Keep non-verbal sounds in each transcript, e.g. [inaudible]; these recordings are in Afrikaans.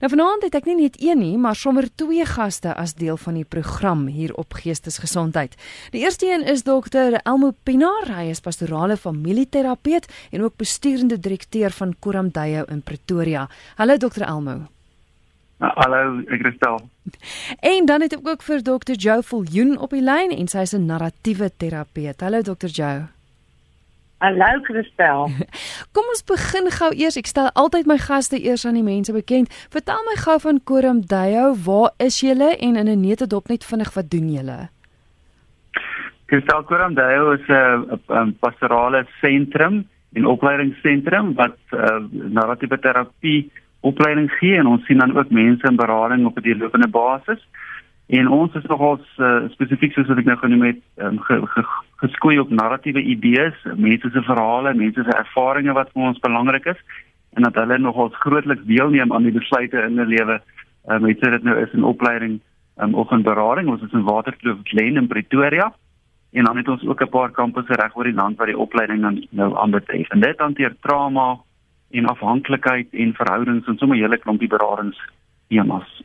Nou vanaand het ek nie net een nie, maar sommer twee gaste as deel van die program hier op Geestesgesondheid. Die eerste een is dokter Elmo Pinaar, hy is pastorale familieterapeut en ook besturende direkteur van Koramdayo in Pretoria. Hallo dokter Elmo. Nou, hallo, ek Christel. [laughs] En dan het ek ook vir dokter Jo Viljoen op die lyn en sy is 'n narratiewe terapeut. Hallo dokter Jo. Hallo Christel. [laughs] Kom ons begin gou eers. Ek stel altyd my gaste eers aan die mense bekend. Vertel my gou van Koram Dayo. Waar is julle en in 'n netedop net vinnig wat doen julle? Christel Koram Dayo is 'n pastorale sentrum en opleidingsentrum wat uh, narratiewe terapie opleiding gee en ons sien dan ook mense in berading op 'n deurlopende basis. En ons is nogals uh, spesifiek soos wat ek nou genoem het, um, ge, ge, geskoei op narratiewe idees, mense se verhale, mense se ervarings wat vir ons belangrik is en dat hulle nogals grootliks deelneem aan die besluite in hulle lewe. Um, met dit nou is 'n opleiding um, of 'n berading, ons is in Waterkloof Glen in Pretoria. En dan het ons ook 'n paar kampusse reg oor die land waar die opleiding dan nou aanbetref. En dit hanteer trauma en afhanklikheid en verhoudings en sommer hele klompie beradings temas.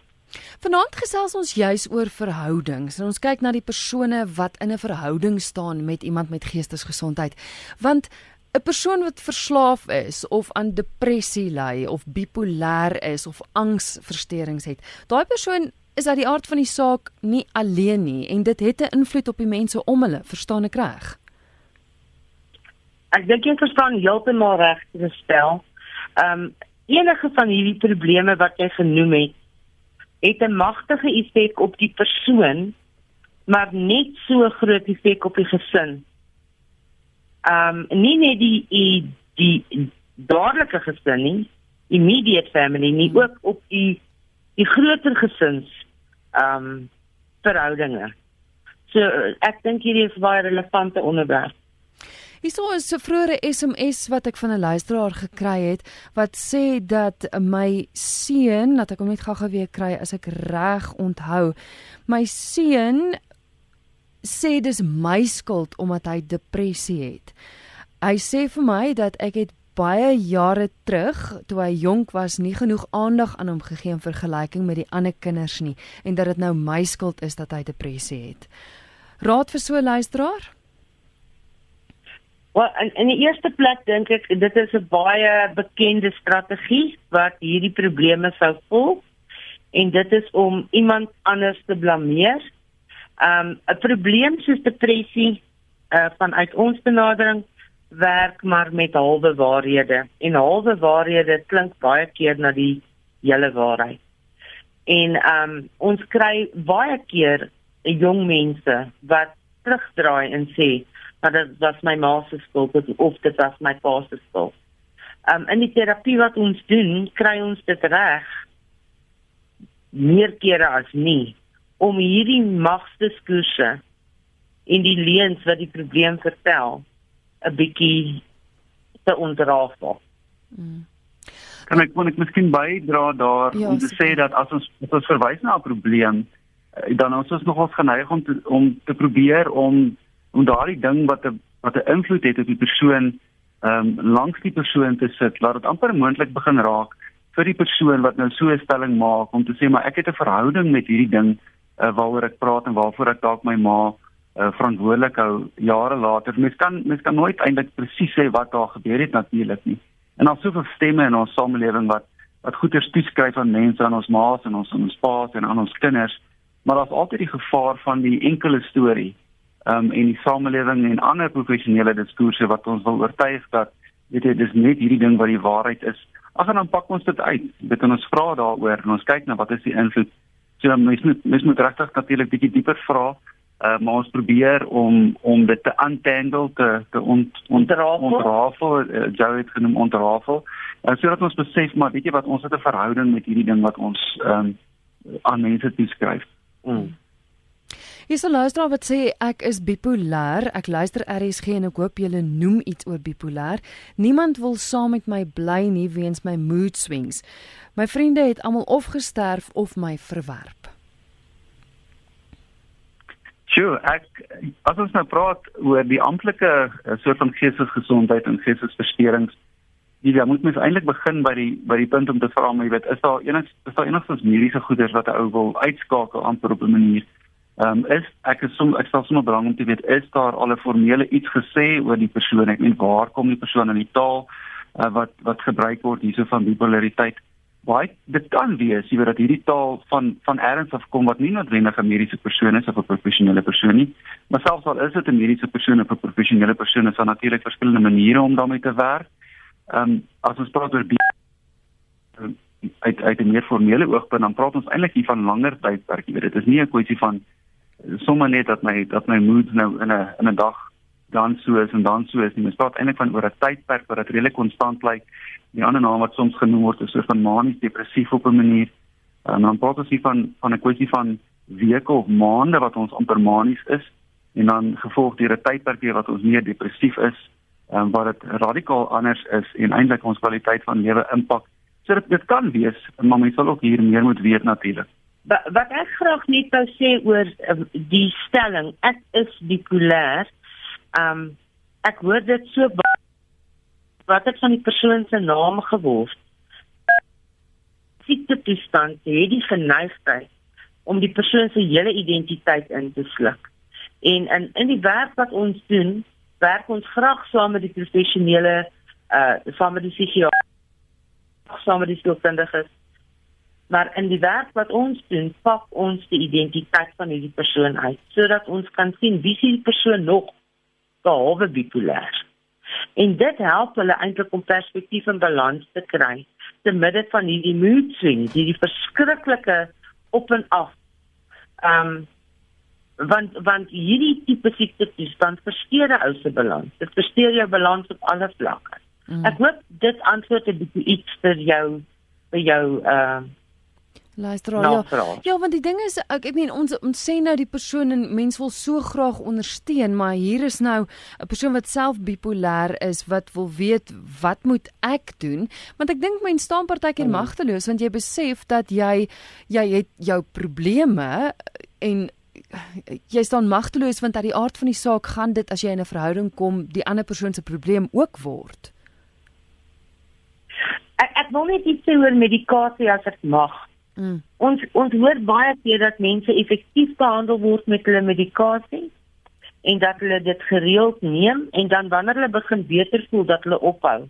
Vanaand gesels ons juis oor verhoudings. En ons kyk na die persone wat in 'n verhouding staan met iemand met geestesgesondheid. Want 'n persoon wat verslaaf is of aan depressie ly of bipolêr is of angsversteurings het, daai persoon is uit die aard van die saak nie alleen nie en dit het 'n invloed op die mense om hulle, verstaan ek reg? Ek dink jy verstaan heeltemal reg, gestel. Ehm um, enige van hierdie probleme wat jy genoem het, het 'n magtige effek op die persoon, maar net so groot effek op die gesin. Um nie net die die, die dadelike gesin nie, immediate family nie, ook op die die groter gesins um verhoudinge. So ek dink hierdie is baie relevante onderwerp. Hierso is 'n vroeëre SMS wat ek van 'n luisteraar gekry het wat sê dat my seun, dat ek hom net gou-gou weer kry as ek reg onthou. My seun sê dis my skuld omdat hy depressie het. Hy sê vir my dat ek het baie jare terug toe hy jonk was nie genoeg aandag aan hom gegee in vergelyking met die ander kinders nie en dat dit nou my skuld is dat hy depressie het. Raad vir so 'n luisteraar? Wel, in, in die eerste plek dink ek dit is 'n baie bekende strategie wat hierdie probleme sou volg en dit is om iemand anders te blameer. Um 'n probleem soos depressie uh vanuit ons benadering werk maar met halwe waarhede en halwe waarhede klink baie keer na die hele waarheid. En um ons kry baie keer jong mense wat terugdraai en sê maar dit was my ma se skuld of dit was my pa se skuld. Um in die terapie wat ons doen, kry ons dit reg meer kere as nie om hierdie magsdiskurse in die leuns wat die probleem vertel 'n bietjie te ontrafel. Mm. Kan ek kon ek miskien bydra daar ja, om te sê dat as ons as ons verwys na 'n probleem eh, dan ons is nogals geneig om te, om te probeer om om daardie ding wat 'n wat 'n invloed het op die persoon ehm um, langs die persoon te sit, laat dit amper moontlik begin raak vir die persoon wat nou so 'n stelling maak om te sê maar ek het 'n verhouding met hierdie ding uh, waaroor ek praat en waarvoor ek dalk my ma uh, verantwoordelik hou jare later. Mens kan mens kan nooit eintlik presies sê wat daar gebeur het natuurlik nie. En daar's soveel stemme in ons samelewing wat wat goeie toeskryf aan mense aan ons ma's en ons aan ons pa's en aan ons kinders, maar daar's altyd die gevaar van die enkele storie um, en die samelewing en ander professionele diskurse wat ons wil oortuig dat weet jy dis net hierdie ding wat die waarheid is. Ag en dan pak ons dit uit. Dit kan ons vra daaroor en ons kyk na wat is die invloed. So mens moet mens moet regtig natuurlik bietjie dieper vra. Uh, maar ons probeer om om dit te untangle te te ont, ontrafel ontrafel uh, jy het genoem ontrafel uh, sodat ons besef maar weet jy wat ons het 'n verhouding met hierdie ding wat ons um, aan mense toeskryf. Mm. Hier's 'n luisteraar wat sê ek is bipolêr. Ek luister RSG en ek hoop julle noem iets oor bipolêr. Niemand wil saam met my bly nie weens my mood swings. My vriende het almal of gesterf of my verwerp. Sjoe, ek as ons nou praat oor die amptelike eh, soort van geestesgesondheid en geestesversteurings jy ja, moet mens eintlik begin by die by die punt om te vra maar jy weet is daar enigs is daar enigstens mediese goeders wat 'n ou wil uitskakel amper op 'n manier Ehm um, is ek is som ek stel sommer belang om te weet is daar al 'n formele iets gesê oor die persoon? Ek meen waar kom die persoon in die taal uh, wat wat gebruik word hierso van bipolariteit? Baie dit kan wees jy weet dat hierdie taal van van erns af kom wat nie noodwendig 'n mediese persoon is of 'n professionele persoon nie maar selfs al is dit 'n mediese persoon of 'n professionele persoon is daar natuurlik verskillende maniere om daarmee te werk. Ehm um, as ons praat oor uit uit 'n meer formele oogpunt dan praat ons eintlik hier van langer tydperk jy weet dit is nie 'n kwessie van sommer net dat my dat my mood nou in 'n in 'n dag dan so is en dan so is nie. Mens praat eintlik van oor 'n tydperk wat dit redelik konstant bly. Die ander naam wat soms genoem word is so van manies depressief op 'n manier. En dan praat ons hier van van 'n kwessie van weke of maande wat ons amper manies is en dan gevolg deur 'n tydperk wat ons meer depressief is, ehm um, wat dit radikaal anders is en eintlik ons kwaliteit van lewe impak. So dit, dit kan wees, maar mens sal ook hier meer moet weet natuurlik wat ek graag net wou sê oor um, die stelling ek is bipolêr. Um ek hoor dit so wat het van die persoon se naam geword. Siekte toestand het die geneigtheid om die persoon se hele identiteit in te sluk. En in in die werk wat ons doen, werk ons graag saam met die professionele uh saam met die psigiater saam met die sielkundiges maar in die werk wat ons doen, pak ons die identiteit van hierdie persoon uit sodat ons kan sien wie is die persoon nog behalwe bipolêr. En dit help hulle eintlik om perspektief en balans te kry te midde van hierdie mood swings, hierdie verskriklike op en af. Ehm um, want want hierdie tipe siekte toestand versteur ou se balans. Dit versteur jou balans op alle vlakke. Mm. Ek hoop dit antwoord 'n bietjie iets vir jou vir jou ehm uh, Luister al. Ja. ja, want die ding is ek ek meen ons ons sê nou die persoon en mens wil so graag ondersteun, maar hier is nou 'n persoon wat self bipolêr is wat wil weet wat moet ek doen? Want ek dink mens staan partykeer hmm. magteloos want jy besef dat jy jy het jou probleme en jy staan magteloos want uit die aard van die saak gaan dit as jy in 'n verhouding kom die ander persoon se probleem ook word. Ek ek wil net iets sê oor medikasie as ek mag. Mm. Ons ons hoor baie keer dat mense effektief behandel word met hulle medikasie en dat hulle dit gereeld neem en dan wanneer hulle begin beter voel dat hulle ophou.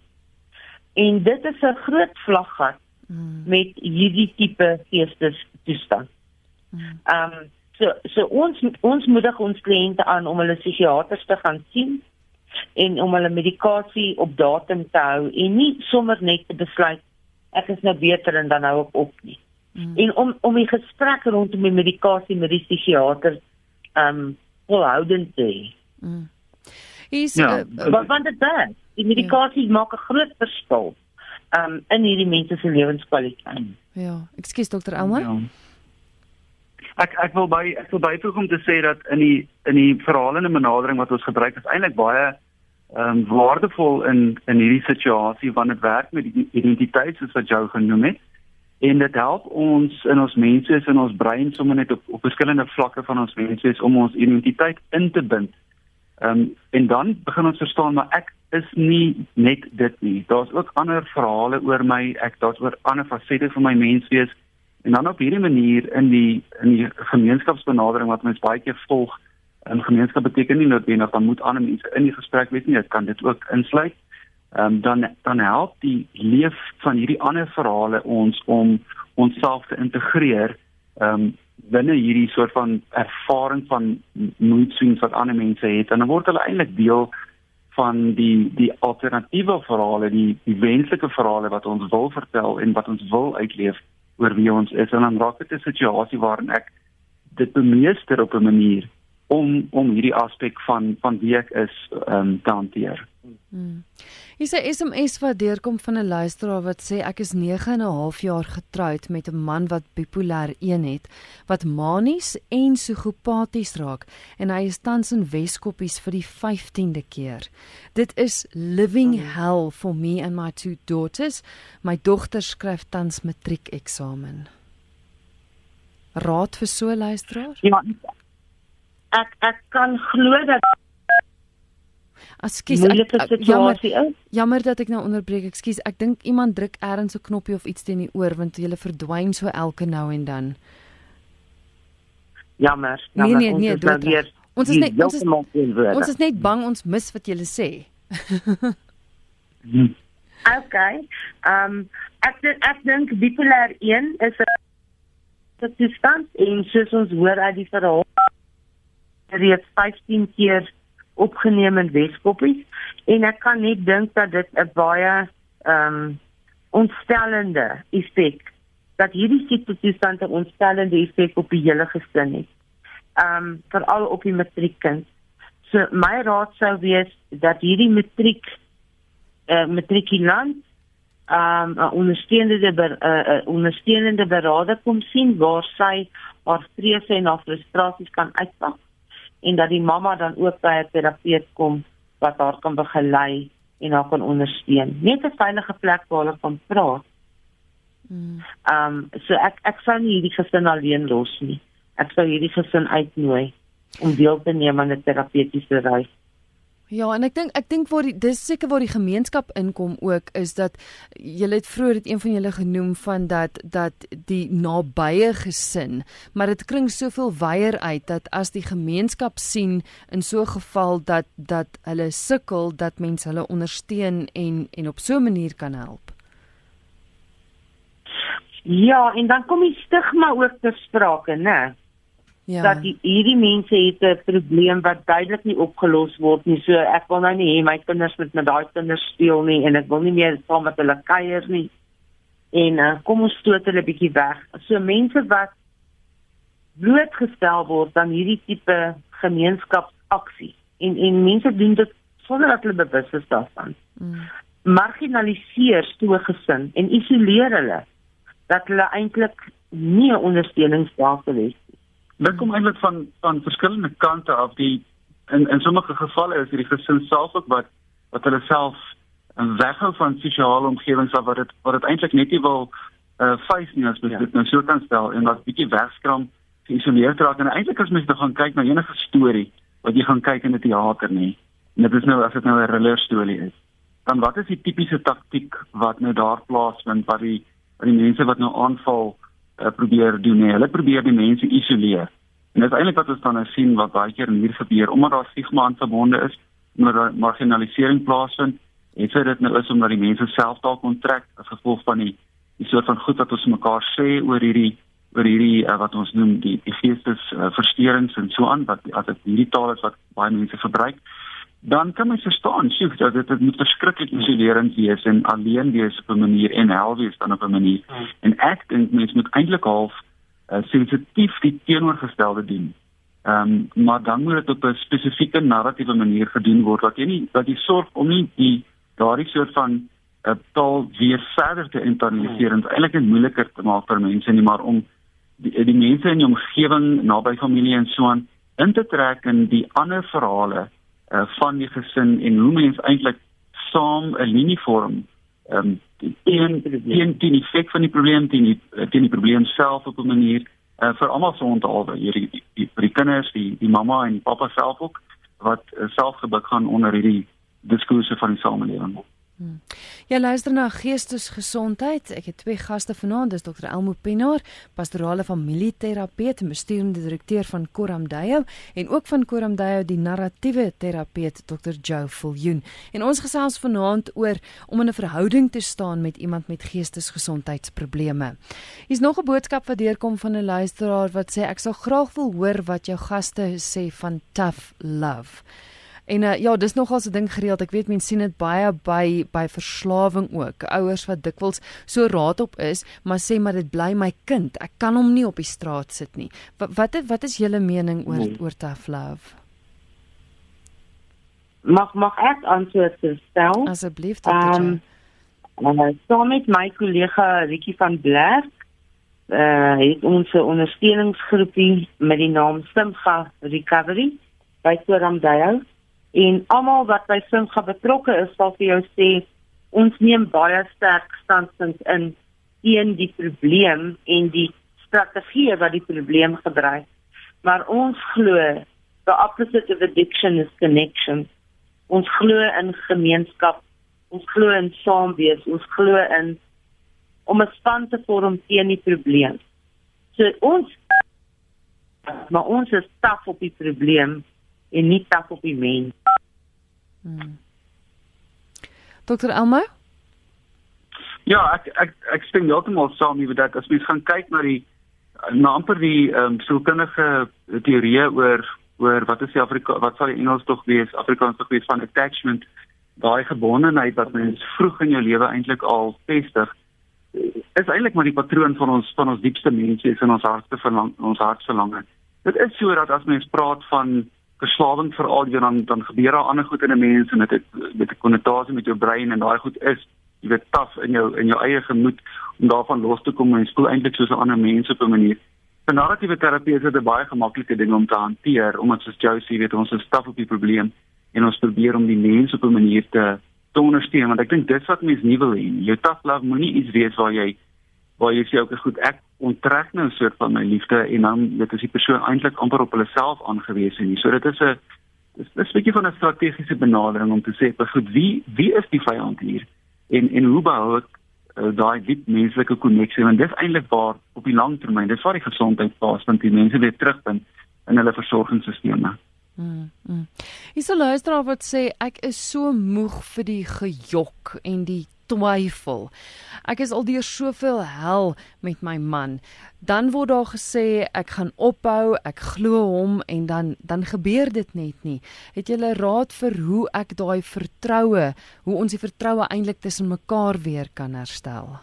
En dit is 'n groot vlaggat mm. met hierdie tipe geestestoestand. Mm. Ehm um, so so ons ons moedig ons kliënte aan om hulle psigiaters te gaan sien en om hulle medikasie op datum te hou en nie sommer net te besluit ek is nou beter en dan hou ek op nie. Mm. En om om die gesprek rondom die medikasie met die psigiater ehm um, volhoudend te hê. Mm. Is ja, uh, wat van dit dan? Die medikasie ja. maak 'n groot verskil ehm um, in hierdie mense se lewenskwaliteit. Ja, ekskuus dokter Elmar. Ja. Ek ek wil by ek wil byvoeg om te sê dat in die in die verhalende benadering wat ons gebruik is eintlik baie ehm um, waardevol in in hierdie situasie wanneer dit werk met die identiteit soos wat jy genoem het en dit help ons in ons mense in ons brein sommer net op op verskillende vlakke van ons mense om ons identiteit in te bind. Ehm um, en dan begin ons verstaan maar ek is nie net dit nie. Daar's ook ander verhale oor my. Ek daar's oor ander fasette van my menswees. En dan op hierdie manier in die in die gemeenskapsbenadering wat mens baie keer volg, 'n gemeenskap beteken nie noodwendig dan moet ander mense in die gesprek wees nie. Dit kan dit ook insluit um, dan dan help die leef van hierdie ander verhale ons om onsself te integreer um, binne hierdie soort van ervaring van mood swings wat ander mense het en dan word hulle eintlik deel van die die alternatiewe verhale die die wenslike verhale wat ons wil vertel en wat ons wil uitleef oor wie ons is en dan raak dit 'n situasie waarin ek dit bemeester op 'n manier om om hierdie aspek van van wie ek is um, te hanteer. Hmm. Hier sê SMS wat deurkom van 'n luisteraar wat sê ek is 9 en 'n half jaar getroud met 'n man wat bipolêr 1 het, wat manies en psigopaties raak en hy is tans in Weskoppies vir die 15de keer. Dit is living hell for me and my two daughters. My dogter skryf tans matriekeksamen. Raad vir so luisteraar? Ja. Ek ek kan glo dat Ekskuus, jammer, jammer dat ek nou onderbreek. Ekskuus, ek dink iemand druk ergens 'n knoppie of iets teen die oor want jy verdwyn so elke nou en dan. Jammer, jammer. Nee, nee, nee, ons, weer, ons is net ons is, ons is net bang ons mis wat jy sê. okay. Ehm um, ek ek dink bipolêr 1 is 'n toestand en soos ons hoor uit die verhaal reeds 15 keer opgeneem in Weskoppies en ek kan net dink dat dit 'n baie ehm um, ontstellende effek dat hierdie siekte toestand 'n ontstellende effek op die hele gesin het. Ehm um, veral op die matriekkind. So my raad sou wees dat hierdie matriek eh uh, matrikulant ehm um, 'n ondersteunende ber, uh, uh, ondersteunende beraader kom sien waar sy haar vrese en haar frustrasies kan uitpak en dat die mamma dan ook by 'n terapeut kom wat haar kan begelei en haar kan ondersteun. Net 'n veilige plek waar hulle kan praat. Hmm. Ehm um, so ek ek sou nie hierdie gesin alleen los nie. Ek sou hierdie gesin uitnooi om deel te neem aan 'n terapeutiese reis. Ja, en ek dink ek dink waar die dis seker waar die gemeenskap inkom ook is dat julle het vroeër dit een van julle genoem van dat dat die nabye gesin, maar dit klink soveel wyer uit dat as die gemeenskap sien in so 'n geval dat dat hulle sukkel dat mense hulle ondersteun en en op so 'n manier kan help. Ja, en dan kom die stigma ook ter sprake, né? Ja. dat die, hierdie mense het 'n probleem wat duidelik nie opgelos word nie. So ek wil nou nie hê my kinders moet met daai kinders speel nie en ek wil nie meer saam met hulle kuier nie. En uh, kom ons stoot hulle bietjie weg. So mense wat blootgestel word aan hierdie tipe gemeenskapsaksie en en mense doen dit sonder dat hulle bewus is daarvan. Mm. Marginaliseer so gesin en isoleer hulle dat hulle eintlik nie 'n ondersteuningsstelsel het Dit kom eintlik van van verskillende kante af. Die in in sommige gevalle is hierdie gesin self ook wat wat hulle self en weghou van sosiale omgewings wat dit wat dit eintlik net nie wil uh face nie as jy ja. dit nou so kan stel en wat bietjie wegskram geïsoleer raak en eintlik as mens nou gaan kyk na enige storie wat jy gaan kyk in 'n teater nie en dit is nou as dit nou 'n thriller storie is dan wat is die tipiese taktik wat nou daar plaasvind wat die wat die mense wat nou aanval uh, probeer doen nie. Hulle probeer die mense isoleer. En dit is eintlik wat ons dan nou sien wat baie keer hier gebeur omdat daar stigma aan verbonde is, omdat daar marginalisering plaasvind. En sê dit nou is omdat die mense self dalk onttrek as gevolg van die die soort van goed wat ons mekaar sê oor hierdie oor hierdie uh, wat ons noem die die geestes uh, versteurings en so aan wat as dit hierdie taal is wat baie mense gebruik dan kan mens verstaan, sjoe, dat dit moet verskriklik isolerend wees en alleen wees op 'n manier en hel wees dan op 'n manier. Hmm. En ek dink mens moet eintlik half uh, sensitief die teenoorgestelde doen. Ehm um, maar dan moet dit op 'n spesifieke narratiewe manier gedoen word wat jy nie wat jy sorg om nie die daardie soort van uh, taal weer verder te internaliseer en eintlik net moeiliker te maak vir mense nie maar om die, die mense in die omgewing naby familie en so aan in te trek in die ander verhale uh, van die gesin en hoe mens eintlik saam 'n linie vorm ehm um, teen teen die effek van die probleem teen die teen die probleem self op 'n manier uh, vir almal so onthaalwe hierdie die, die, die kinders die die mamma en die pappa self ook wat uh, self gebuk gaan onder hierdie diskurse van die samelewing. Hmm. Ja, luister na geestesgesondheid. Ek het twee gaste vanaand, dis Dr. Elmo Pinaar, pastorale familieterapeut en bestuurende direkteur van Koramdayo en ook van Koramdayo die narratiewe terapeut Dr. Joe Viljoen. En ons gesels vanaand oor om in 'n verhouding te staan met iemand met geestesgesondheidsprobleme. Hier's nog 'n boodskap wat deurkom van 'n luisteraar wat sê ek sal graag wil hoor wat jou gaste sê van tough love. En uh, ja, dis nogal so 'n ding gereeld. Ek weet mense sien dit baie by by verslawing ook. Ouers wat dikwels so raadop is, maar sê maar dit bly my kind. Ek kan hom nie op die straat sit nie. Wat wat, wat is julle mening oor nee. oor tough love? Mag mag ek antwoord stel? Asseblief, Dr. Um, uh, so met my kollega Ricky van Blerk uh het ons 'n ondersteuningsgroepie met die naam Simga Recovery by Soramdayo en almal wat by Simga betrokke is sal vir jou sê ons neem baie sterk standpunt in teen die probleem en die strategie wat die probleem gebruik maar ons glo the opposite of addiction is connection Ons glo in gemeenskap. Ons glo in saamwees. Ons glo in om 'n span te vorm teen die probleem. So ons maar ons is staf op die probleem en nie staf op die mens. Hmm. Dr. Elmo? Ja, ek ek ek stem heeltemal saam met dat as mens gaan kyk na die na amper die ehm um, sielkundige teorieë oor oor wat is die Afrika wat sal die Engels tog wees Afrikaans tog wees van attachment daai gebondenheid wat mens vroeg in jou lewe eintlik al vestig is eintlik maar die patroon van ons van ons diepste mense is in ons harte verlang ons hartverlange dit is so dat as mens praat van verslawing veral jy dan dan gebeur daar ander goed in 'n mens en dit het met 'n konnotasie met jou brein en daai goed is jy weet taaf in jou in jou eie gemoed om daarvan los te kom en spoel eintlik soos ander mens op 'n manier. Vir narratiewe terapie is dit 'n baie gemaklike ding om te hanteer omdat soos sê weet ons is staf op die probleem en ons probeer om die mens op 'n manier te te ondersteun want ek dink dis wat mense nie wil hê. Jou tough love moenie iets wees waar jy waar jy sê ook goed ek onttrek nou 'n soort van my liefde en dan dit is die persoon eintlik amper op hulle self aangewese nie. So dit is 'n dis 'n bietjie van 'n strategiese benadering om te sê, "Maar goed, wie wie is die vyand hier?" en en hoe behou ek uh, daai diep menslike koneksie want dis eintlik waar op die lang termyn dis waar die gesondheid plaasvind die mense weer terugvind in hulle versorgingsstelsels. Mm. mm. Is 'n luisteraar wat sê ek is so moeg vir die gejok en die twyfel. Ek is al deur soveel hel met my man. Dan word daar gesê ek gaan ophou, ek glo hom en dan dan gebeur dit net nie. Het jy 'n raad vir hoe ek daai vertroue, hoe ons die vertroue eintlik tussen mekaar weer kan herstel?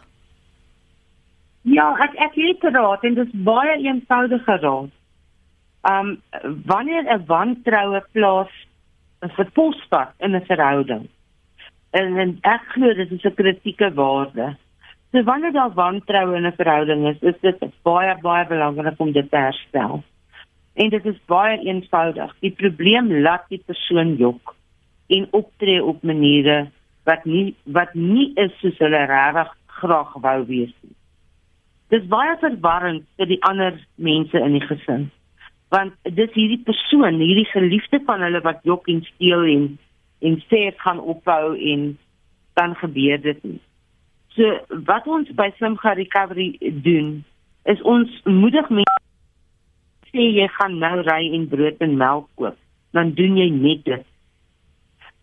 Ja, ek ek het 'n raad en dit is baie eenvoudige raad. Um wanneer 'n wantroue plaas 'n verpospad in 'n verhouding en, en ek glo dit is 'n kritieke waarde. So wanneer daar wantroue in 'n verhouding is, is dit baie baie belangrik om dit te herstel. En dit is baie eenvoudig. Die probleem laat die persoon jok en optree op maniere wat nie wat nie is soos hulle regtig graag wou wees nie. Dit is baie verwarrend vir die ander mense in die gesin. Want dis hierdie persoon, hierdie geliefde van hulle wat jok en steel en en sê dit gaan ophou en dan gebeur dit nie. So wat ons by Simga Recovery doen is ons moedig mense sê jy gaan nou ry en brood en melk koop, dan doen jy net dit.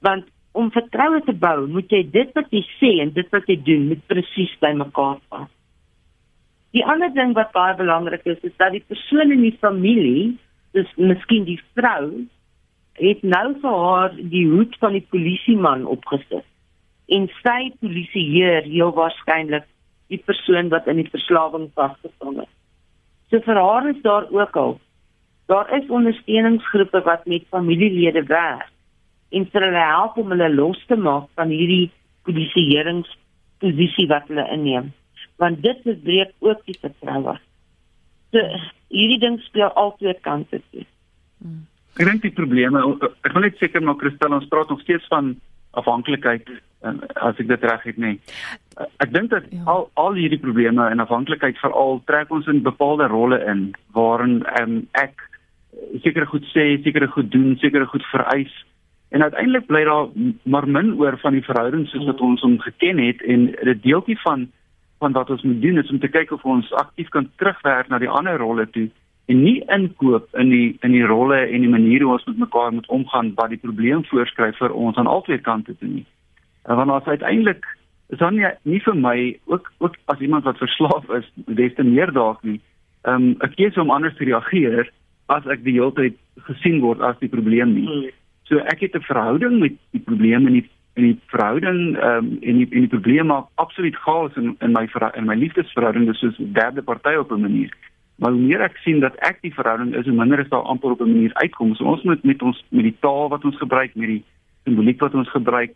Want om vertroue te bou, moet jy dit wat jy sê en dit wat jy doen moet presies by mekaar pas. Die ander ding wat baie belangrik is, is dat die persoon in die familie, dis miskien die vrou, het nou vir haar die hoed van die polisieman opgesit. En sy polisieer heel waarskynlik die persoon wat in die verslawing vasgevang is. So vir haar is daar ook al daar is ondersteuningsgroepe wat met familielede werk en vir hulle help om hulle los te maak van hierdie polisieeringsposisie wat hulle inneem. Want dit breek ook die vertroue. So hierdie ding speel altyd kante toe. Hmm. Ek dink die probleme ek wil net seker maar Christel ons praat nog steeds van afhanklikheid as ek dit reg het nê. Nee. Ek dink dat ja. al al hierdie probleme en afhanklikheid veral trek ons in bepaalde rolle in waarin um, ek sekere goed sê, sekere goed doen, sekere goed vereis en uiteindelik bly daar maar min oor van die verhouding soos wat ons hom geken het en 'n deeltjie van van wat ons moet doen is om te kyk of ons aktief kan terugwerk na die ander rolle toe en nie inkoop in die in die rolle en die maniere hoe ons met mekaar moet omgaan wat die probleem voorskryf vir ons aan albei kante toe nie. En want as uiteindelik is dan nie, nie vir my ook ook as iemand wat verslaaf is, des te meer dalk nie. Ehm um, ek kies om anders te reageer as ek die hele tyd gesien word as die probleem nie. Hmm. So ek het 'n verhouding met die probleem en die en die verhouding ehm um, en die en die probleem maak absoluut chaos in in my in my liefdesverhouding dis soos 'n derde party op 'n manier. Maar hoe meer ek sien dat ek die verhouding is, hoe minder is daar amper op 'n manier uitkom. So ons moet met ons met die taal wat ons gebruik, met die simboliek wat ons gebruik,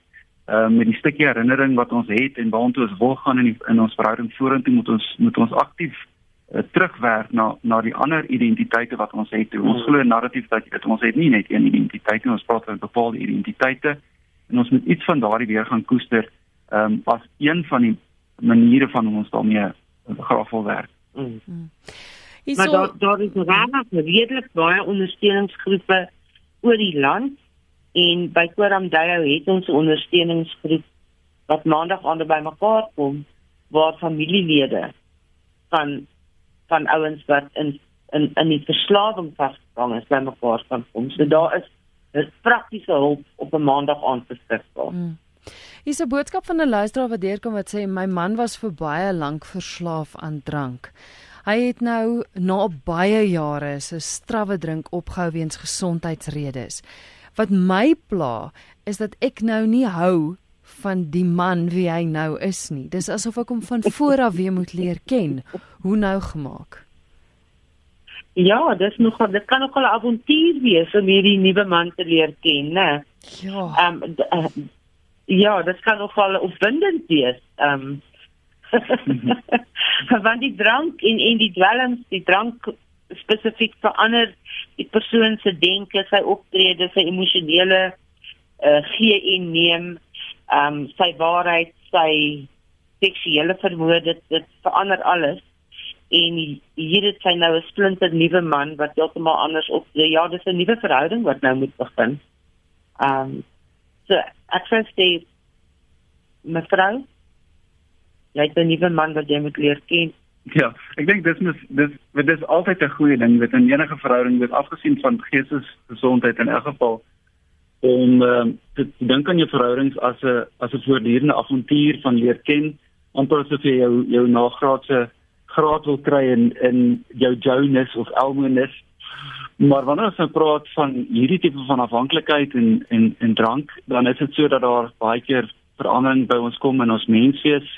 uh met die stukkie herinnering wat ons het en waartoe ons wil gaan in die, in ons verhouding vorentoe moet ons moet ons aktief uh, terugwerk na na die ander identiteite wat ons het. Ons glo narratief dat dit ons het nie net een identiteit nie, ons praat van bepaalde identiteite en ons moet iets van daardie weer gaan koester um as een van die maniere van hoe ons daarmee graag wil werk. Mm. Hierso, maar daar daar is regtig redelik baie ondersteuningsgroepe oor die land En by Koramdayo het ons 'n ondersteuningsgroep wat maandag aande bymekaar kom waar familielede van van ouens wat in in in die verslawing vasgevang is bymekaar kan kom. So daar is 'n praktiese hulp op 'n maandag aand beskikbaar. Hmm. Hier is 'n boodskap van 'n luisteraar wat deurkom wat sê my man was vir baie lank verslaaf aan drank. Hy het nou na baie jare se strawwe drink opgehou weens gesondheidsredes. Wat my pla is dat ek nou nie hou van die man wie hy nou is nie. Dis asof ek hom van voor af weer moet leer ken. Hoe nou gemaak? Ja, dis nog dit kan ook al 'n avontuur wees om hierdie nuwe man te leer ken, né? Ja. Ehm um, ja, dit kan ook wel opwindend wees. Ehm um, [laughs] want die drank en en die dwelms, die drank spesifiek verander die persoon se denke, sy optrede, sy emosionele uh, gee en neem, ehm um, sy waarheid, sy seksuele vermoë, dit, dit verander alles. En hier het sy nou 'n splinter nuwe man wat heeltemal anders optree. Ja, dis 'n nuwe verhouding wat nou moet begin. Ehm um, so ek sê mevrou jy het 'n nuwe man wat jy moet leer ken. Ja, ek dink dis mis dis dit is altyd 'n goeie ding met 'n enige verhouding wat afgesien van geestesgesondheid in elk geval om uh, te dink aan jou verhoudings as 'n as 'n voortdurende avontuur van leer ken amper asof jy jou jou nagraadse graad wil kry in in jou Jonas of Elmonis. Maar wanneer ons nou praat van hierdie tipe van afhanklikheid en en en drank, dan is dit so dat daar baie keer verandering by ons kom in ons menswees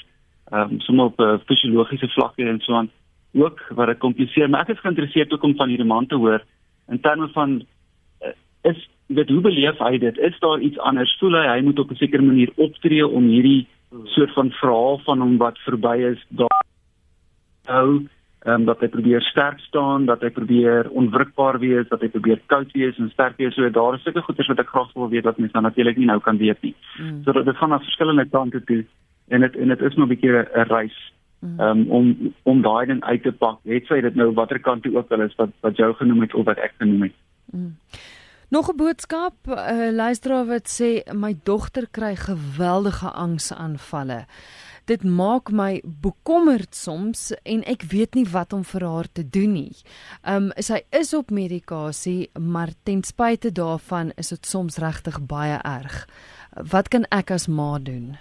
ehm um, sommer op 'n uh, fisiologiese vlak en so aan ook wat dit kompliseer. Maar ek is geïnteresseerd ook om van hierdie man te hoor. In terme van uh, is dit hoe beleef hy dit? Is daar iets anders? Voel hy hy moet op 'n sekere manier optree om hierdie soort van verhaal van hom wat verby is daar hou ehm um, dat hy probeer sterk staan dat hy probeer onwrikbaar wees dat hy probeer koud wees en sterk wees. So daar is sulke goeders wat ek graag wil weet wat mense natuurlik nie nou kan weet nie. Mm. so dit gaan na verskillende kante toe en dit en dit is nog 'n bietjie 'n reis um, om om daai ding uit te pak. Het sy dit nou watter kant toe ook al is wat wat jou genoem het of wat ek genoem het. Mm. Nog 'n boodskap, uh, luisteraar wat sê my dogter kry geweldige angsaanvalle. Dit maak my bekommerd soms en ek weet nie wat om vir haar te doen nie. Um sy is op medikasie, maar ten spyte daarvan is dit soms regtig baie erg. Wat kan ek as ma doen?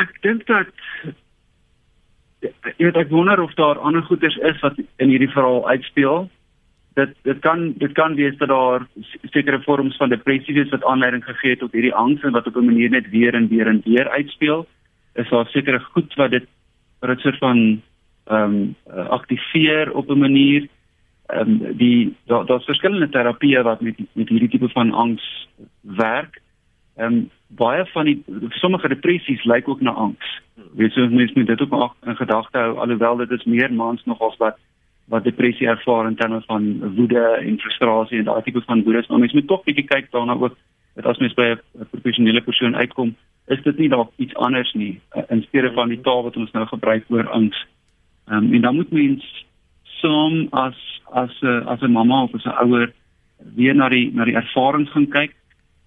Ek dink dat jy weet ek wonder of daar ander goeters is wat in hierdie verhaal uitspeel. Dit dit kan dit kan wees dat daar sekere vorms van depressie is wat aanleiding gegee het tot hierdie angs en wat op 'n manier net weer en weer en weer uitspeel. Is daar sekere goed wat dit wat dit soort van ehm um, aktiveer op 'n manier ehm um, die daar daar's verskillende terapieë wat met met hierdie tipe van angs werk. Ehm um, baie van die sommige depressies lyk ook na angs. Weet jy, mens moet dit ook in gedagte hou alhoewel dit is meer mans nogals wat wat depressie ervaar in terme van woede en frustrasie en daai tipe van woede. Maar mens moet tog bietjie kyk daarna ook dat as mens by 'n professionele persoon uitkom, is dit nie dalk iets anders nie eh, in steede van die taal wat ons nou gebruik oor angs. Ehm um, en dan moet mens som as as 'n as 'n mamma of as 'n ouer weer na die na die ervarings gaan kyk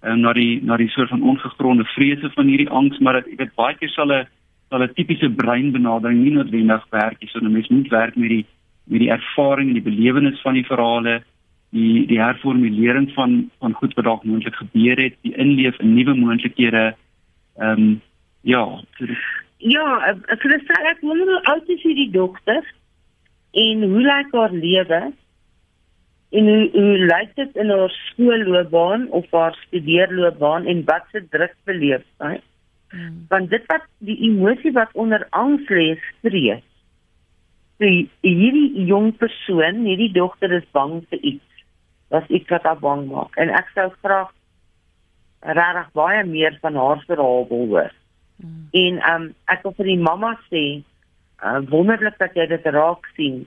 um, na die na die soort van ongegronde vrese van hierdie angs, maar dit ek weet baie keer sal 'n sal 'n tipiese breinbenadering nie noodwendig werk nie. So 'n mens moet werk met die met die ervaring en die belewenis van die verhale, die die herformulering van van goed wat dalk moontlik gebeur het, die inleef in nuwe moontlikhede. Ehm um, ja, Ja, ek wil sê ek wonder hoe oud is hierdie dokter en hoe lyk haar lewe? En hoe, hoe lyk dit in haar skoolloopbaan of haar studeerloopbaan en wat se druk beleef sy? Hmm. Want dit wat die emosie wat onder angs lê, stres. So hierdie jong persoon, hierdie dogter is bang vir iets. Was iets wat haar bang maak en ek sou graag regtig baie meer van haar verhaal wil hoor. Hmm. En um ek wil vir die mamma sê, uh, wonderlik dat jy dit raak sien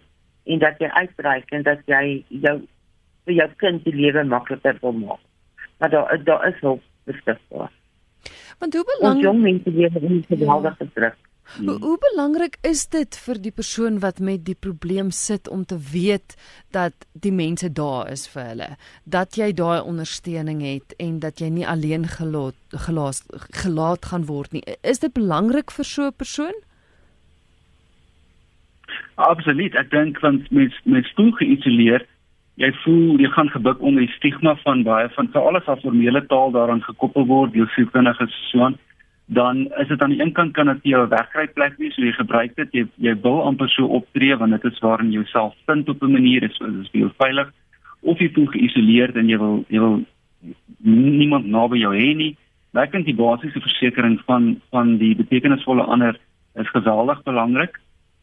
en dat jy uitreik en dat jy jou vir jou kind die lewe makliker wil maak. Maar daar daar is hulp beskikbaar. Want hoe belangrik jong mense lewe in 'n geweldige druk. Hmm. Hoe, hoe belangrik is dit vir die persoon wat met die probleem sit om te weet dat die mense daar is vir hulle, dat jy daai ondersteuning het en dat jy nie alleen gelaat gelaat gelaat gaan word nie. Is dit belangrik vir so 'n persoon? Absoluut. Ek dink want mens mens voel geïsoleer. Jy voel jy gaan gebuk onder die stigma van baie van alles wat formele taal daaraan gekoppel word, deel sielkundige so aan. Dan is dit aan die een kant kan dit jou wegkry plek wees, so jy gebruik dit, jy jy wil amper so optree want dit is waarin jy jouself vind op 'n manier is is veel veilig of jy voel geïsoleerd en jy wil jy wil niemand naby jou hê nie. Ek dink die basiese versekering van van die betekenisvolle ander is geweldig belangrik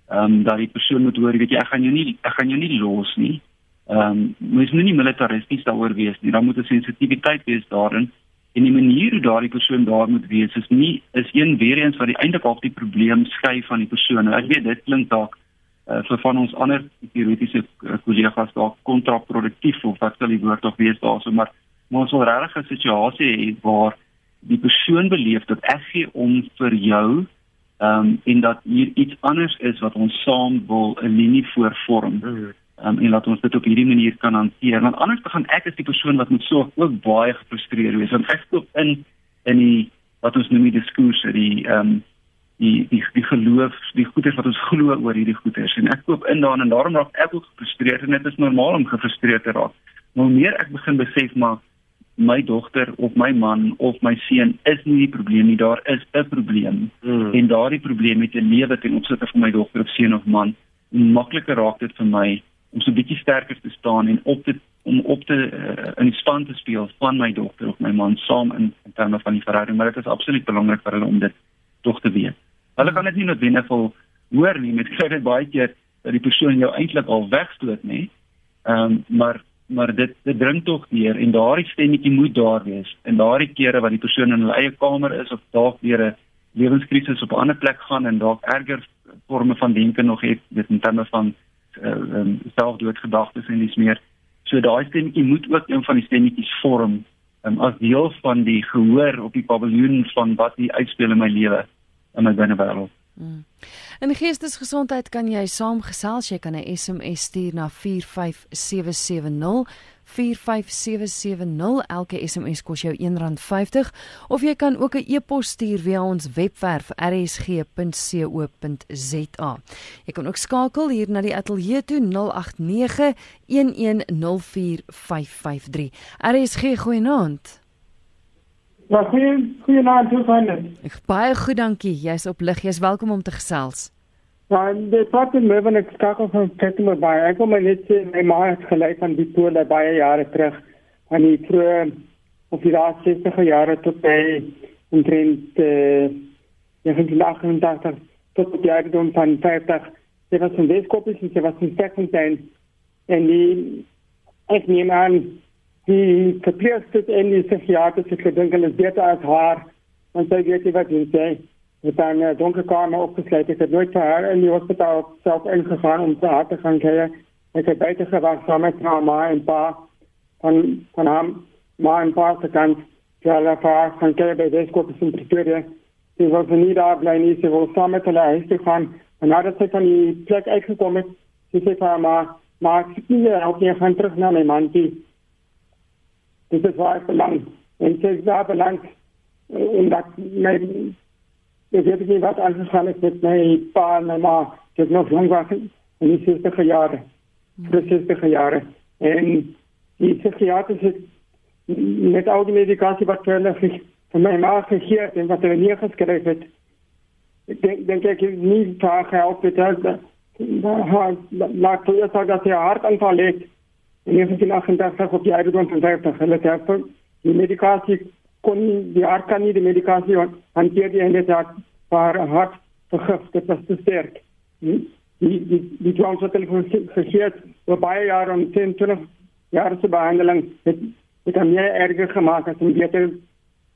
ehm um, dat die persoon moet hoor, weet jy, ek gaan jou nie ek gaan jou nie los nie. Ehm um, mens moet nie militaristies daaroor wees nie. Daar moet 'n sensitiwiteit wees daarin. En die manier hoe daardie persoon daar moet wees is nie is een weer eens wat die eintlik al die probleem skei van die persoon. Ek weet dit klink dalk uh, vir van ons ander teoretiese kollegas dalk kontraproduktief of wat sal die woord tog wees daarso, maar maar ons wil regtig 'n situasie hê waar die persoon beleef dat ek gee om vir jou Ehm um, en dat hier iets anders is wat ons saam wil 'n linie voorvorm. Ehm um, en laat ons dit op hierdie manier kan hanteer. Want anders gaan ek as die persoon wat moet so ook baie gefrustreerd wees. Want ek koop in in die wat ons noem die diskurs, die ehm um, die die die geloof, die goeders wat ons glo oor hierdie goeders en ek koop in daarin en daarom raak ek ook gefrustreerd en dit is normaal om gefrustreerd te raak. Maar meer ek begin besef maar my dogter of my man of my seun is nie die probleem nie, daar is 'n probleem. Mm. En daardie probleem met 'n lewe ten opsigte van my dogter of seun of man, makliker raak dit vir my om so 'n bietjie sterker te staan en op te om op te uh, in span te speel van my dogter of my man saam in, in terme van die verhouding, maar dit is absoluut belangrik vir hulle om dit tog te weet. Hulle kan dit nie noodwendig wil hoor nie met kry dit baie keer dat die persoon jou eintlik al wegstoot nê. Ehm um, maar maar dit dit dring tog deur en daardie stemmetjie moet daar wees. En daardie kere wat die persoon in hulle eie kamer is of dalk weer 'n lewenskrisis op 'n ander plek gaan en dalk erger forme van denke nog het, dit in terme van uh, um, selfdoodgedagtes en dis meer. So daai stemmetjie moet ook een van die stemmetjies vorm um, as deel van die gehoor op die paviljoen van wat hier uitspeel in my lewe in my binnewêreld. Mm. In geestesgesondheid kan jy saamgesels, jy kan 'n SMS stuur na 45770. 45770 elke SMS kos jou R1.50 of jy kan ook 'n e-pos stuur via ons webwerf rsg.co.za. Jy kan ook skakel hier na die ateljee toe 089 1104553. RSG goeienaand. Ja, goeie goeie naam toe van dit. Baie goed, dankie. Jy's op lig. Jy's welkom om te gesels. Ja, die part in Mervin ek skakel van Kettler by. Ek kom net sê my ma het gelyk van die pole baie jare terug aan die vroeë of die laaste 60 jare tot by omtrent eh ja, van die 88 tot die dan van 50. Dit was 'n weeskopie, dit was 'n sekondêr en die ek neem aan die verpleegster en die psigiater se gedink hulle is beter as haar want sy weet wat sy sê het dan 'n donker kamer opgesluit. Ek het nooit vir haar in die hospitaal self ingegaan om te haar te gaan kyk ek het baie gewag saam met haar ma en pa van van haar ma en pa kant. Ja la pa gaan kyk by die skool in Pretoria. Sy was nie daar bly nie. Sy wou saam met hulle huis toe gaan. En nadat sy van die plek uitgekom het sy sê vir haar ma maar ek sien jy ook nie gaan terug na my man toe dit is waar belang en dit is daar belang en dat my ek weet nie wat aangegaan het met my pa en my ma. Dit nog lang was in die 60 jare die 60 jare en die psigiater het met al die medikasie wat hulle vir my ma gegee het en wat hulle neergeskryf het. Ek denk denk ek nie paar gehelp het dat laat toe sê dat hy hartaanval het in 1988 op die ouderdom van 50 hulle het die medikasie kon die arts kan nie die medikasie hanteer die en dit het paar hart vergif dit was te sterk die die die, die transvatel vergeet oor baie jare om 10 20 jaar se behandeling het het hom meer erger gemaak as om beter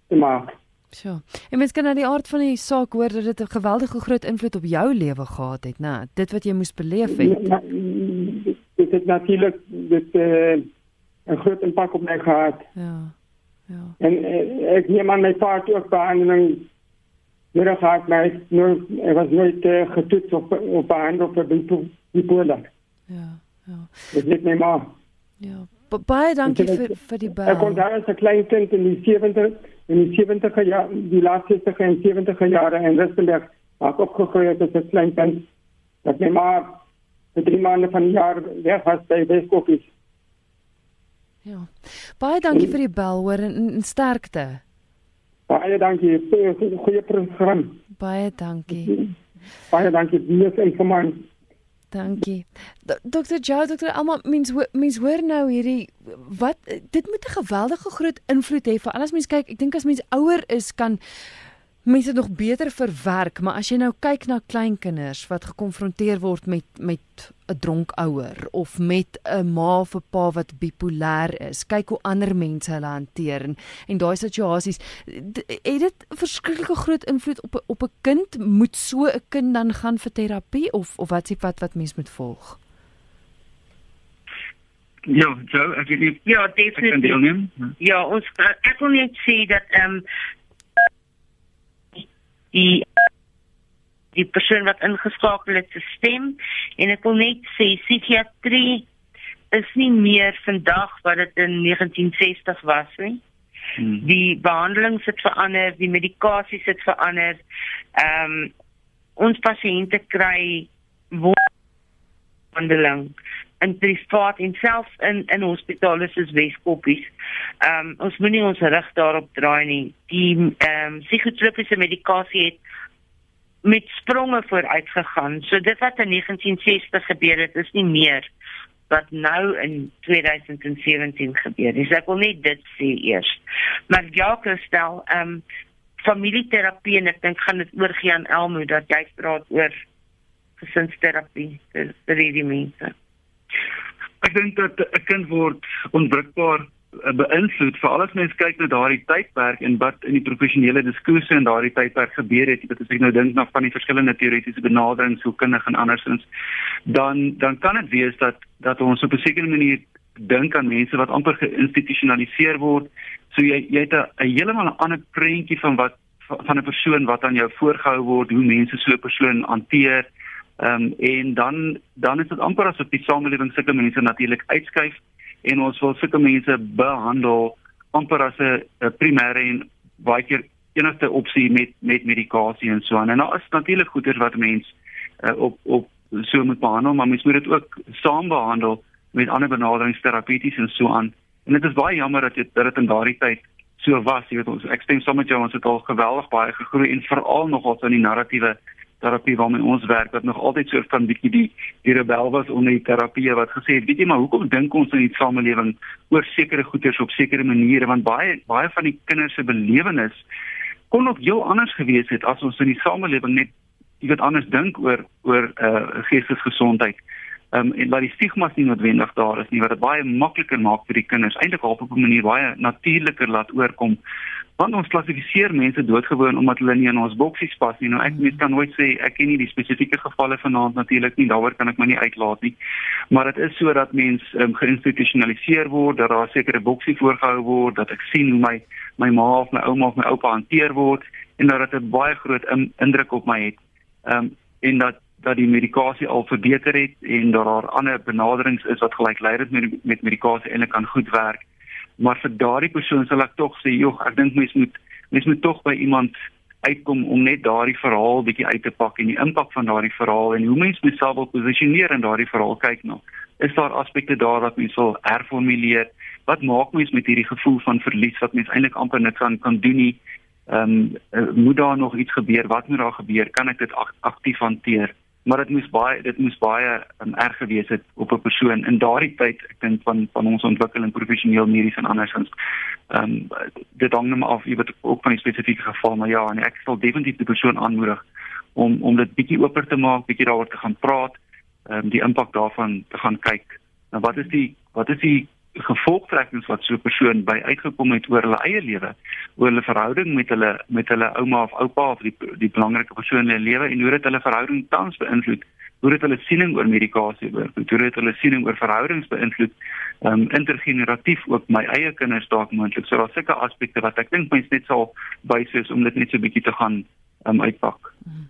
te maak So. En mens kan na die aard van die saak hoor dat dit 'n geweldige groot invloed op jou lewe gehad het, né? Dit wat jy moes beleef het. Ja, dit het natuurlik dit uh, 'n groot impak op my gehad. Ja. Ja. En uh, ek neem aan my pa het ook behandeling nodig gehad maar ek nou ek was nooit uh, getoets op op behandel vir bipolar. Ja, ja. Dit net my ma. Ja. B baie dankie vir vir die bel. Ek kon daar as 'n klein kind in die 70 in die 70 jaar die laaste 60 en 70 jare in Rustenburg ek opgegroei het as 'n klein kind. Dat my ma vir drie maande van die jaar weg was by Weskopies. Ja. Baie dankie vir die bel hoor en, en sterkte. Baie dankie. Goeie program. Baie dankie. Baie dankie. Dis informasie. Dankie. Dr. Joe, Dr. Alma, mens mens hoor nou hierdie wat dit moet 'n geweldige groot invloed hê vir alles mens kyk. Ek dink as mens ouer is kan mense nog beter verwerk, maar as jy nou kyk na kleinkinders wat gekonfronteer word met met 'n dronk ouer of met 'n ma of 'n pa wat bipolêr is, kyk hoe ander mense hulle hanteer en, en daai situasies het dit verskriklike groot invloed op op 'n kind. Moet so 'n kind dan gaan vir terapie of of wat s'ie pad wat mens moet volg? Ja, so ek weet ja, definitief. Ja, ons ek wil net sê dat ehm um, die die persoon wat ingeskakel het se stem en ek wil net sê psigiatrie is nie meer vandag wat dit in 1960 was nie. Hmm. Die behandeling het verander, die medikasie het verander. Ehm um, ons pasiënte kry behandeling in privaat en self in in hospitale soos Weskoppies. Ehm um, ons moenie ons rig daarop draai nie. Die ehm um, psigotropiese medikasie het met spronge vooruit gegaan. So dit wat in 1960 gebeur het, is nie meer wat nou in 2017 gebeur het. Ek wil net dit sê eers. Maar ja, stel ehm um, familieterapie en ek dink gaan dit oorgie aan Elmo dat jy praat oor gesinsterapie vir hierdie mense. Ek dink dat 'n kind word onwrikbaar eh, beïnvloed veral as mens kyk na daardie tydperk en wat in die professionele diskurse in daardie tydperk gebeur het, dit as ek nou dink na van die verskillende teoretiese benaderings hoe kinders en andersins, dan dan kan dit wees dat dat ons op 'n sekere manier dink aan mense wat amper geïnstitusionaliseer word. So jy jy het 'n heeltemal 'n ander prentjie van wat van 'n persoon wat aan jou voorgehou word, hoe mense so 'n persoon hanteer. Ehm um, en dan dan is dit amper asof die samelewing sulke mense natuurlik uitskuif en ons wil sulke mense behandel amper as 'n primêre en baie keer enigste opsie met met medikasie en so aan. En daar is natuurlik goeders wat mens uh, op op so moet behandel, maar mens moet dit ook saam behandel met ander benaderingsterapeutes en so aan. En dit is baie jammer dat dit dat dit in daardie tyd so was. Jy weet ons ek stem saam met jou, ons het al geweldig baie gegroei en veral nogal in die narratiewe terapie waarmee ons werk wat nog altyd so van bietjie die die rebel was onder die terapie wat gesê het weet jy maar hoekom dink ons in die samelewing oor sekere goeders op sekere maniere? Want baie baie van die kinders se belewenis kon nog heel anders gewees het as ons in die samelewing net iewers anders dink oor oor uh, geestesgesondheid. Um, en dat die stigmas nie noodwendig daar is nie wat dit baie makliker maak vir die kinders eintlik op 'n manier baie natuurliker laat oorkom want ons klassifiseer mense doodgewoon omdat hulle nie in ons boksies pas nie. Nou ek mens kan nooit sê ek ken nie die spesifieke gevalle vanaand natuurlik nie. Daaroor kan ek my nie uitlaat nie. Maar dit is so dat mense um, geïnstitusionaliseer word, dat daar sekere boksie voorgehou word, dat ek sien hoe my my ma of my ouma of my oupa hanteer word en dat dit baie groot in, indruk op my het. Ehm um, en dat dat die medikasie al verbeter het en dat daar ander benaderings is wat gelykleidig met met medikasie eintlik kan goed werk maar vir daardie persoon sal ek tog sê joh ek dink mens moet mens moet tog by iemand uitkom om net daardie verhaal bietjie uit te pak en die impak van daardie verhaal en hoe mens myself wil posisioneer in daardie verhaal. Kyk nou is daar aspekte daar wat mens wil herformuleer? Wat maak mens met hierdie gevoel van verlies wat mens eintlik amper niks aan kan doen nie? Ehm um, moet daar nog iets gebeur? Wat moet daar gebeur? Kan ek dit aktief hanteer maar dit moes baie dit moes baie um, erg gewees het op 'n persoon. In daardie tyd ek dink van van ons ontwikkeling professioneel medies en andersins ehm um, dit hang net af jy weet ook van die spesifieke geval maar ja en ek sal definitief die persoon aanmoedig om om dit bietjie oper te maak bietjie daaroor te gaan praat ehm um, die impak daarvan te gaan kyk. Nou wat is die wat is die gevolgtrekkings wat so 'n persoon by uitgekom het oor hulle eie lewe, oor hulle verhouding met hulle met hulle ouma of oupa of die die belangrike persoon in hulle lewe en hoe dit hulle verhouding tans beïnvloed, hoe dit hulle siening oor medikasie beïnvloed, hoe dit hulle siening oor verhoudings beïnvloed, um intergeneratief ook my eie kinders dalk moontlik. So daar's sulke aspekte wat ek dink mense net sal bys is om dit net so 'n bietjie te gaan um, uitpak. Hmm.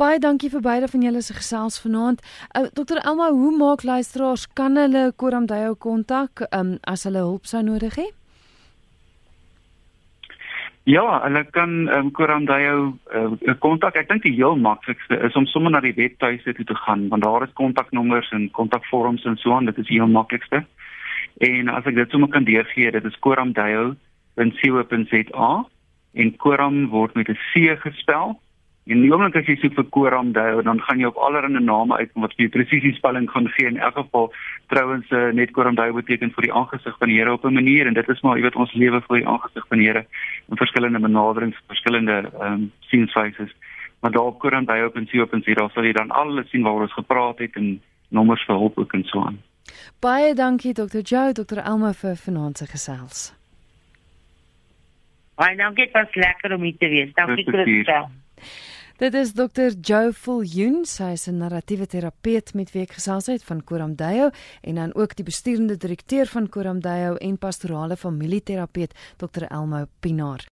Baie dankie vir beide van julle se gesels vanaand. Uh, Dr Elma, hoe maak luisteraars kan hulle Koramdayo kontak um, as hulle hulp sou nodig hê? Ja, hulle kan um, Koramdayo uh, kontak. Ek dink die heel maklikste is om sommer na die webtuiste toe te gaan want daar is kontaknommers en kontakvorms en so aan. Dit is die heel maklikste. En as ek dit sommer kan deurgee, dit is koramdayo.co.za en Koram word met 'n C gespel En die oomblik as jy soek vir Koram Dale, dan gaan jy op allerlei name uit wat vir presisie spelling gaan gee. In elk geval trouens uh, net Koram Dale beteken vir die aangesig van die Here op 'n manier en dit is maar jy weet ons lewe vir die aangesig van die Here in verskillende benaderings, verskillende ehm um, sienwyse. Maar daar op Koram Dale op en sien op en sien daar sal jy dan alles sien waaroor ons gepraat het en nommers vir hulp ook en so aan. Baie dankie Dr. Joe, Dr. Elma vir vanaand se gesels. Baie dankie, dit was lekker om hier te wees. Dankie gesels. Dit is Dr. Joe Viljoen, sy is 'n narratiewe terapeut met wie ek gesels het van Koramdayo en dan ook die besturende direkteur van Koramdayo en pastorale familieterapeut Dr. Elmo Pinaar.